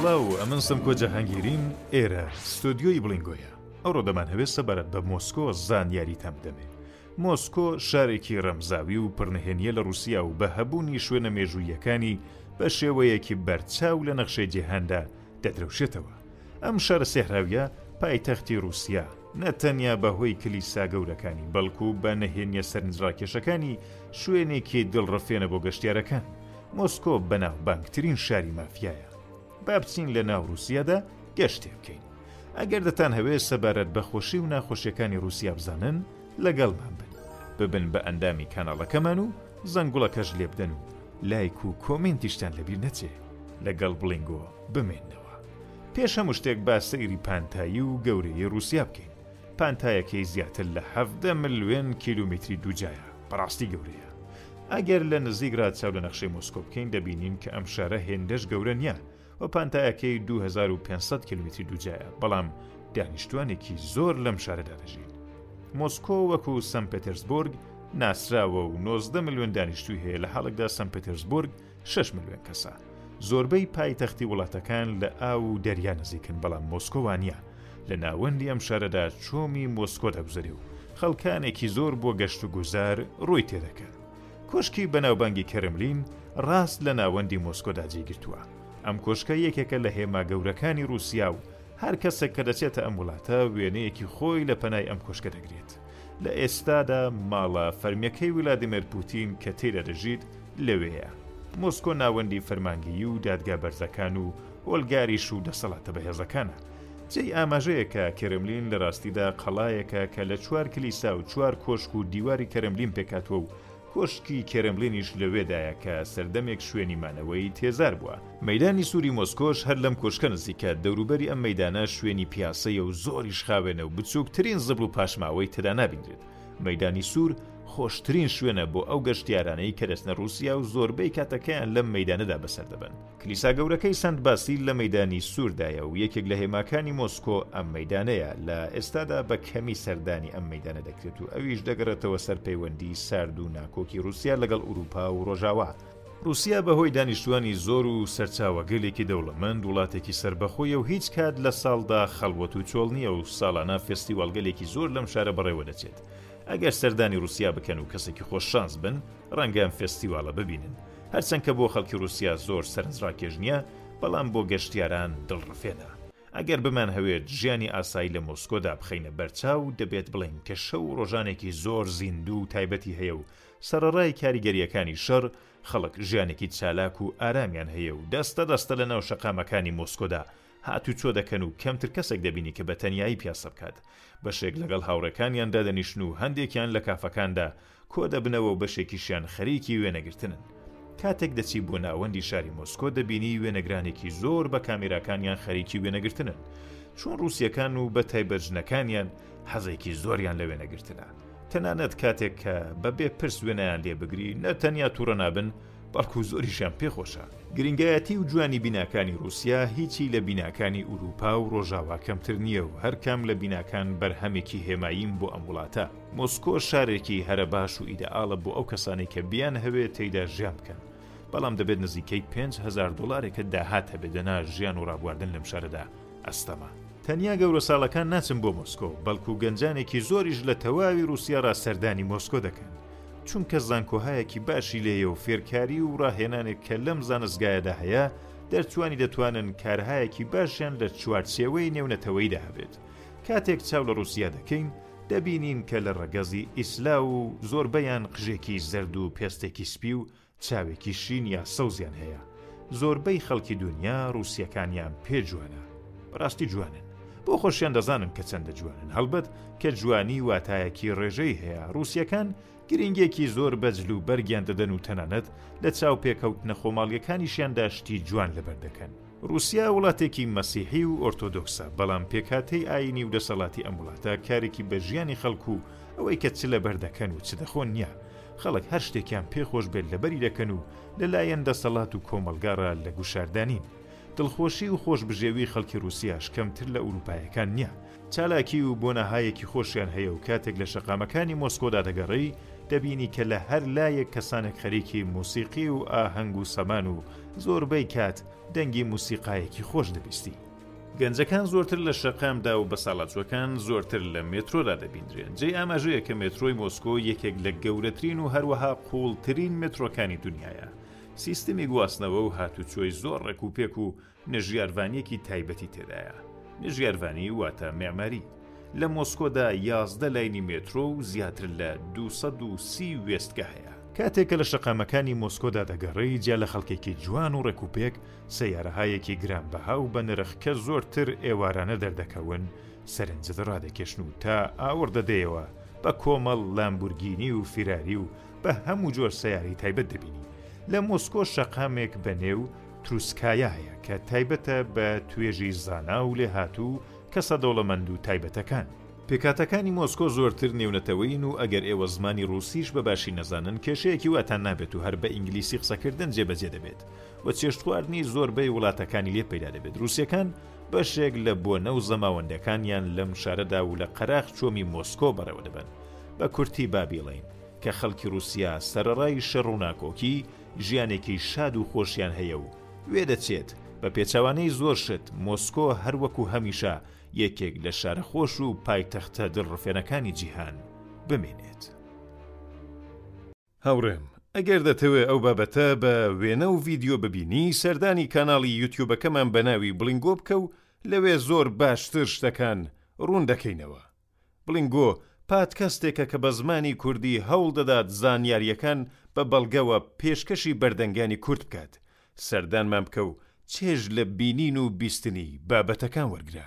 سڵاو ئەمن سمکۆ جەهانگیریم ئێرە ستۆدیۆی بڵینگۆیە ئەوڕۆ دەمانهەوێت سەبارەت بە مۆسکۆ زانیاریتان بدەمێ مۆسکۆ شارێکی ڕەمزاوی و پڕنهێنیە لە رووسیا و بە هەبوونی شوێنە مێژوویەکانی بە شێوەیەکی بەرچاو لە نەخشەی جیهاندا دەدرەوشێتەوە ئەم شارە سێهراویە پایتەختی رووسیا نە تەنیا بە هۆی کلیسا گەورەکانی، بەڵکو بە نەهێنییە سەرنجڕاکێشەکانی، شوێنێکی دڵڕفێنە بۆ گەشتیارەکان. مۆسکۆ بەناوبانگترین شاری مافیایە. با بچین لە ناو ڕووسیادا گەشتێ بکەین. ئەگەر دەتانهەوێ سەبارەت بە خۆشی و ناخۆشیەکانی ڕووسیا بزانن، لەگەڵمان بن. ببن بە ئەندامی کاناڵەکەمان و زەنگوڵەکەش لێ بدەن و لایک و کۆمێنتیشتان لەبیر نەچێ. لەگەڵ بڵینگۆ بمێنەوە. پێش هەموو شتێک با سەیری پانتایی و گەورەیی ڕووسیا بکەین. پانتایەکەی زیاتر لە حەڤدە ملوێن کیلومتری دووجایە، بەڕاستی گەورەیە. ئەگەر لە نزیکرا چاو لە نەخشەی مۆسکۆ بکەین دەبینین کە ئەم شارە هێندەش گەورە نییە و پانتایەکەی دوو هەزار و پێنج سەد کیلومتری دووجایە، بەڵام دانیشتووانێکی زۆر لەم شارەدا دەژین. مۆسکۆ وەکو سەن پێتێرسبۆرگ ناسراوە و نۆزدە ملوێن دانیشتووی هەیە لە حاڵێکدا سەن پێتێرسبۆرگ شەش ملیۆن کەسە. زۆربەی پایتەختی وڵاتەکان لە ئاو و دەریا نزیکن بەڵام مۆسکۆ وانیە. لە ناوەندی ئەم شارەدا چۆمی مۆسکۆ دەگوزەرێ و خەڵکانێکی زۆر بۆ گەشت و گوزار ڕووی تێدەکەن. کۆشکی بەناوبانگی کەرملین ڕاست لە ناوەندی مۆسکۆدا جێ گرتووە. ئەم کۆشکە یەکێکە لە هێما گەورەکانی ڕووسیا و هەر کەسێک کە دەچێتە ئەم وڵاتە وێنەیەکی خۆی لە پەنای ئەم کۆشکە دەگرێت. لە ئێستادا ماڵە فەرمیەکەی ولادیمێر پوتین کە تێدا دەژیت لەوێیە. مۆسکۆ ناوەندی فەرمانگەیی و دادگا بەرزەکان و ئۆلگاریش و دەسەڵاتە بەهێزەکانە. جێی ئاماژەیە کە کرملین لە راستیدا قەڵایەکە کە لە چوار کلیسا و چوار کۆشک و دیواری کرملین پێکهاتووە و کۆشکی کێرملینیش لەوێدایە کە سەردەمێک شوێنی مانەوەی تێزار بووە. مەیدانی سووری مۆسکۆش هەر لەم کۆشکە نزیکە، دەوروبەری ئەم مەیدانە شوێنی پیاسەیە و زۆریش خاوێنە و بچووکترین زبڵ و پاشماوەی تێدا نابینرێت. مەیدانی سوور خۆشترین شوێنە بۆ ئەو گەشتیارانەی کە دەچنە ڕووسیا و زۆربەی کاتەکەیان لەم مەیدانەدا بەسەر دەبەن. کلیسا گەورەکەی سەنت باسیل لە مەیدانی سوور دایە و یەکێک لە هێماکانی مۆسکۆ ئەم مەیدانەیە، لە ئێستادا بە کەمی سەردانی ئەم مەیدانە دەکرێت و ئەویش دەگەڕێتەوە سەر پەیوەندیی سارد و ناکۆکی رووسیا لەگەڵ ئورووپا و رۆژاوا. رووسیا بە هۆی دانیشتووانی زۆر و سەرچاوەگەلێکی دەوڵەمەند وڵاتێکی سەربەخۆیە و هیچ کات لە ساڵدا خەڵوەت و چۆڵ نییە و ساڵانە فێستیواڵگەلێکی زۆر لەم شارە بەڕێوە دەچێت. ئەگەر سەردانی رووسیا بکەن و کەسێکی خۆششانس بن، رەنگە ئەم فێستیواڵە ببینن. هەرچەند کە بۆ خەڵکی ڕوسیا زۆر سەرنجڕاکێش نییە، بەڵام بۆ گەشتیاران دڵڕفێنە. ئەگەر بمانهەوێت ژیانی ئاسایی لە مۆسکۆدا بخەینە بەرچاو، دەبێت بڵێین کە شەو و ڕۆژانێکی زۆر زیندوو و تایبەتی هەیە و سەرەڕای کاریگەرییەکانی شەڕ، خەڵک ژیانێکی چالاک و ئارامیان هەیە و دەستە دەستە لەناو شەقامەکانی مۆسکۆدا هاتوچۆ دەکەن و کەمتر کەسێک دەبینی کە بەتەنیایی پیاسە بکات. بەشێک لەگەڵ هاوڕێکانیان دادەنیشن و هەندێکیان لە کافەکاندا کۆدەبنەوە و بەشێکیشیان خەریکی وێنەگرتنن. کاتێک دەچی بۆ ناوەندی شاری مۆسکۆ دەبینی وێنەگرانێکی زۆر بە کامێراکانیان خەریکی وێنەگرتنن. چوون ڕووسیەکان و بە تایبەت ژنەکانیان حەزێکی زۆریان لە وێنەگرتنە. تەنانەت کاتێک کە بە بێ پرس وێنەیان لێ بگری نە تەنیا تووڕە نابن، بەڵکو زۆریشیان پێ خۆشە. گرینگایەتی و جوانی بیناکانی ڕووسیا هیچی لە بیناکانی ئورووپا و ڕۆژاوا کەمتر نییە و هەر کام لە بیناکان بەرهەمێکی هێمایین بۆ ئەم وڵاتە. مۆسکۆ شارێکی هەرە باش و ئیدەئاڵە بۆ ئەو کەسانەی کە بیانهەوێ تێیدا ژیان بکەن. بەڵام دەبێت نزیکەی پێنج هەزار دۆڵارێکت داهات هەبێ دەنا ژیان و ڕابواردن لەم شارەدا ئەستەمە. تەنیا گەورەساڵەکان ناچن بۆ مۆسکۆ، بەڵکو گەنجانێکی زۆریش لە تەواوی ڕووسیاڕا سەردانی مۆسکۆ دەکەن. چونکە زانکۆهایەکی باشی لێیە و فێرکاری و ڕاهێنانێک کە لەم زانستگایەدا هەیە، دەرچووانی دەتوانن کارهایەکی باشیان لە چوارچێوەی نێونەتەوەیدا هەبێت. کاتێک چاو لە ڕووسیا دەکەین، دەبینین کە لە ڕەگەزی ئیسلاو و زۆربەیان قژێکی زەرد و پێستێکی سپی و چاوێکی شین یا سەوزیان هەیە زۆربەی خەڵکی دونیا ڕوسیەکانیان پێ جوانە بەڕاستی جوانن بۆ خۆشیان دەزانن کە چەندە جوانن هەڵبەت کە جوانی واتایەکی ڕێژەی هەیە ڕوسیەکان گرنگێکی زۆر بەجل و بەرگیان دەدەن و تەنانەت لە چاو پێکەوتنە خۆماڵیەکانیشیاندا شتی جوان لەبەردەکەن ڕوسیا وڵاتێکی مەسیحی و ئۆرتۆدۆکسە، بەڵام پێکهاتەی ئایینی و دەسەڵاتی ئەم وڵاتە کارێکی بە ژیانی خەڵک و ئەوەی کە چ لەبەر دەکەن و چ دەخۆن نیە، خەڵک هەر شتێکیان پێ خۆش بێت لەبەری دەکەن و لە لایەن دەسەڵات و کۆمەڵگا ڕا لە گوشاردا نین. دڵخۆشی و خۆشبژێوی خەڵکی ڕوسیاش کەمتر لە ئوروپایەکان نیە، چالاکی و بۆنەهایەکی خۆشیان هەیە و کاتێک لە شەقامەکانی مۆسکۆدا دەگەڕێی دەبینی کە لە هەر لایەک کەسانێک خەریکی موسیقی و ئاهەنگ و سەمان و زۆربەی کات دەنگی موسیقایەکی خۆش دەبیستی. گەنجەکان زۆرتر لە شەقامدا و بەساڵاچووەکان زۆرتر لە مێترۆدا دەبیندرێن، جێی ئاماژەیە کە مێترۆی مۆسکۆ یەکێک لە گەورەترین و هەروەها قووڵترین مێترۆکانی دونیایە، سیستمی گواستنەوە و هاتوچۆی زۆر ڕێکوپێک و نەژیارڤانیەکی تایبەتی تێدایە، نەژیارڤانی واتە مێعماری. لە مۆسکۆدا یازدە لاینی مێترۆ و زیاتر لە دوو سەد و سی وێستگە هەیە. کاتێک کە لە شەقامەکانی مۆسکۆدا دەگەڕێی، جیا لە خەڵکێکی جوان و ڕێکوپێک، سەیارەهایەکی گرانبەها و بەنرخ کە زۆرتر ئێوارانە دەردەکەون، سەرنجت ڕادەکێشن و تا ئاوڕ دەدەیەوە، بە کۆمەڵ لامبورگینی و فیراری و بە هەموو جۆر سەیارەی تایبەت دەبینی. لە مۆسکۆ شەقامێک بەنێو، تروسکایایە کە تایبەتە بە توێژی زانا و لێهاتوو و کەسە دەوڵەمەند و تایبەتەکان. پێکهاتەکانی مۆسکۆ زۆرتر نێونەتەوەیین و ئەگەر ئێوە زمانی ڕووسیش بە باشی نەزانن کێشەیەکی واتان نابێت و هەر بە ئینگلیسی قسەکردن جێبەجێ دەبێت و چێشتخواردنی زۆربەی وڵاتەکانی لێ پەیدا دەبێت ڕووسەکان بەشێک لە بۆنە و زەماوەندەکانیان لەم شارەدا و لە قەراخ چۆمی مۆسکۆ بەڕێوە دەبەن بە کورتی با بیڵێین کە خەڵکی ڕووسیا سەرەڕای شەڕ و ناکۆکی ژیانێکی شاد و خۆشیان هەیە و وێدەچێت، بە پێچەوانەی زۆر شت، مۆسکۆ هەر وەکو هەمیشە یەکێک لە شارە خۆش و پایتەختە دڵڕفێنەکانی جیهان بمێنێت. هاوڕێم ئەگەر دەتەوێ ئەو بابەتە بە وێنە و ڤیدیۆ ببینی سەردانی کاناڵی یوتیوبەکەمان بەناوی بڵینگۆ بکە و لەوێ زۆر باشتر شتەکان ڕوون دەکەینەوە. بڵینگۆ پادکەستێکە کە بە زمانی کوردی هەوڵ دەدات زانیارییەکان بە بەڵگەوە پێشکەشی بەردەنگانی کورد بکات. سەردانمان بکە و چێژ لە بینین و بیستنی بابەتەکان وەرگرە.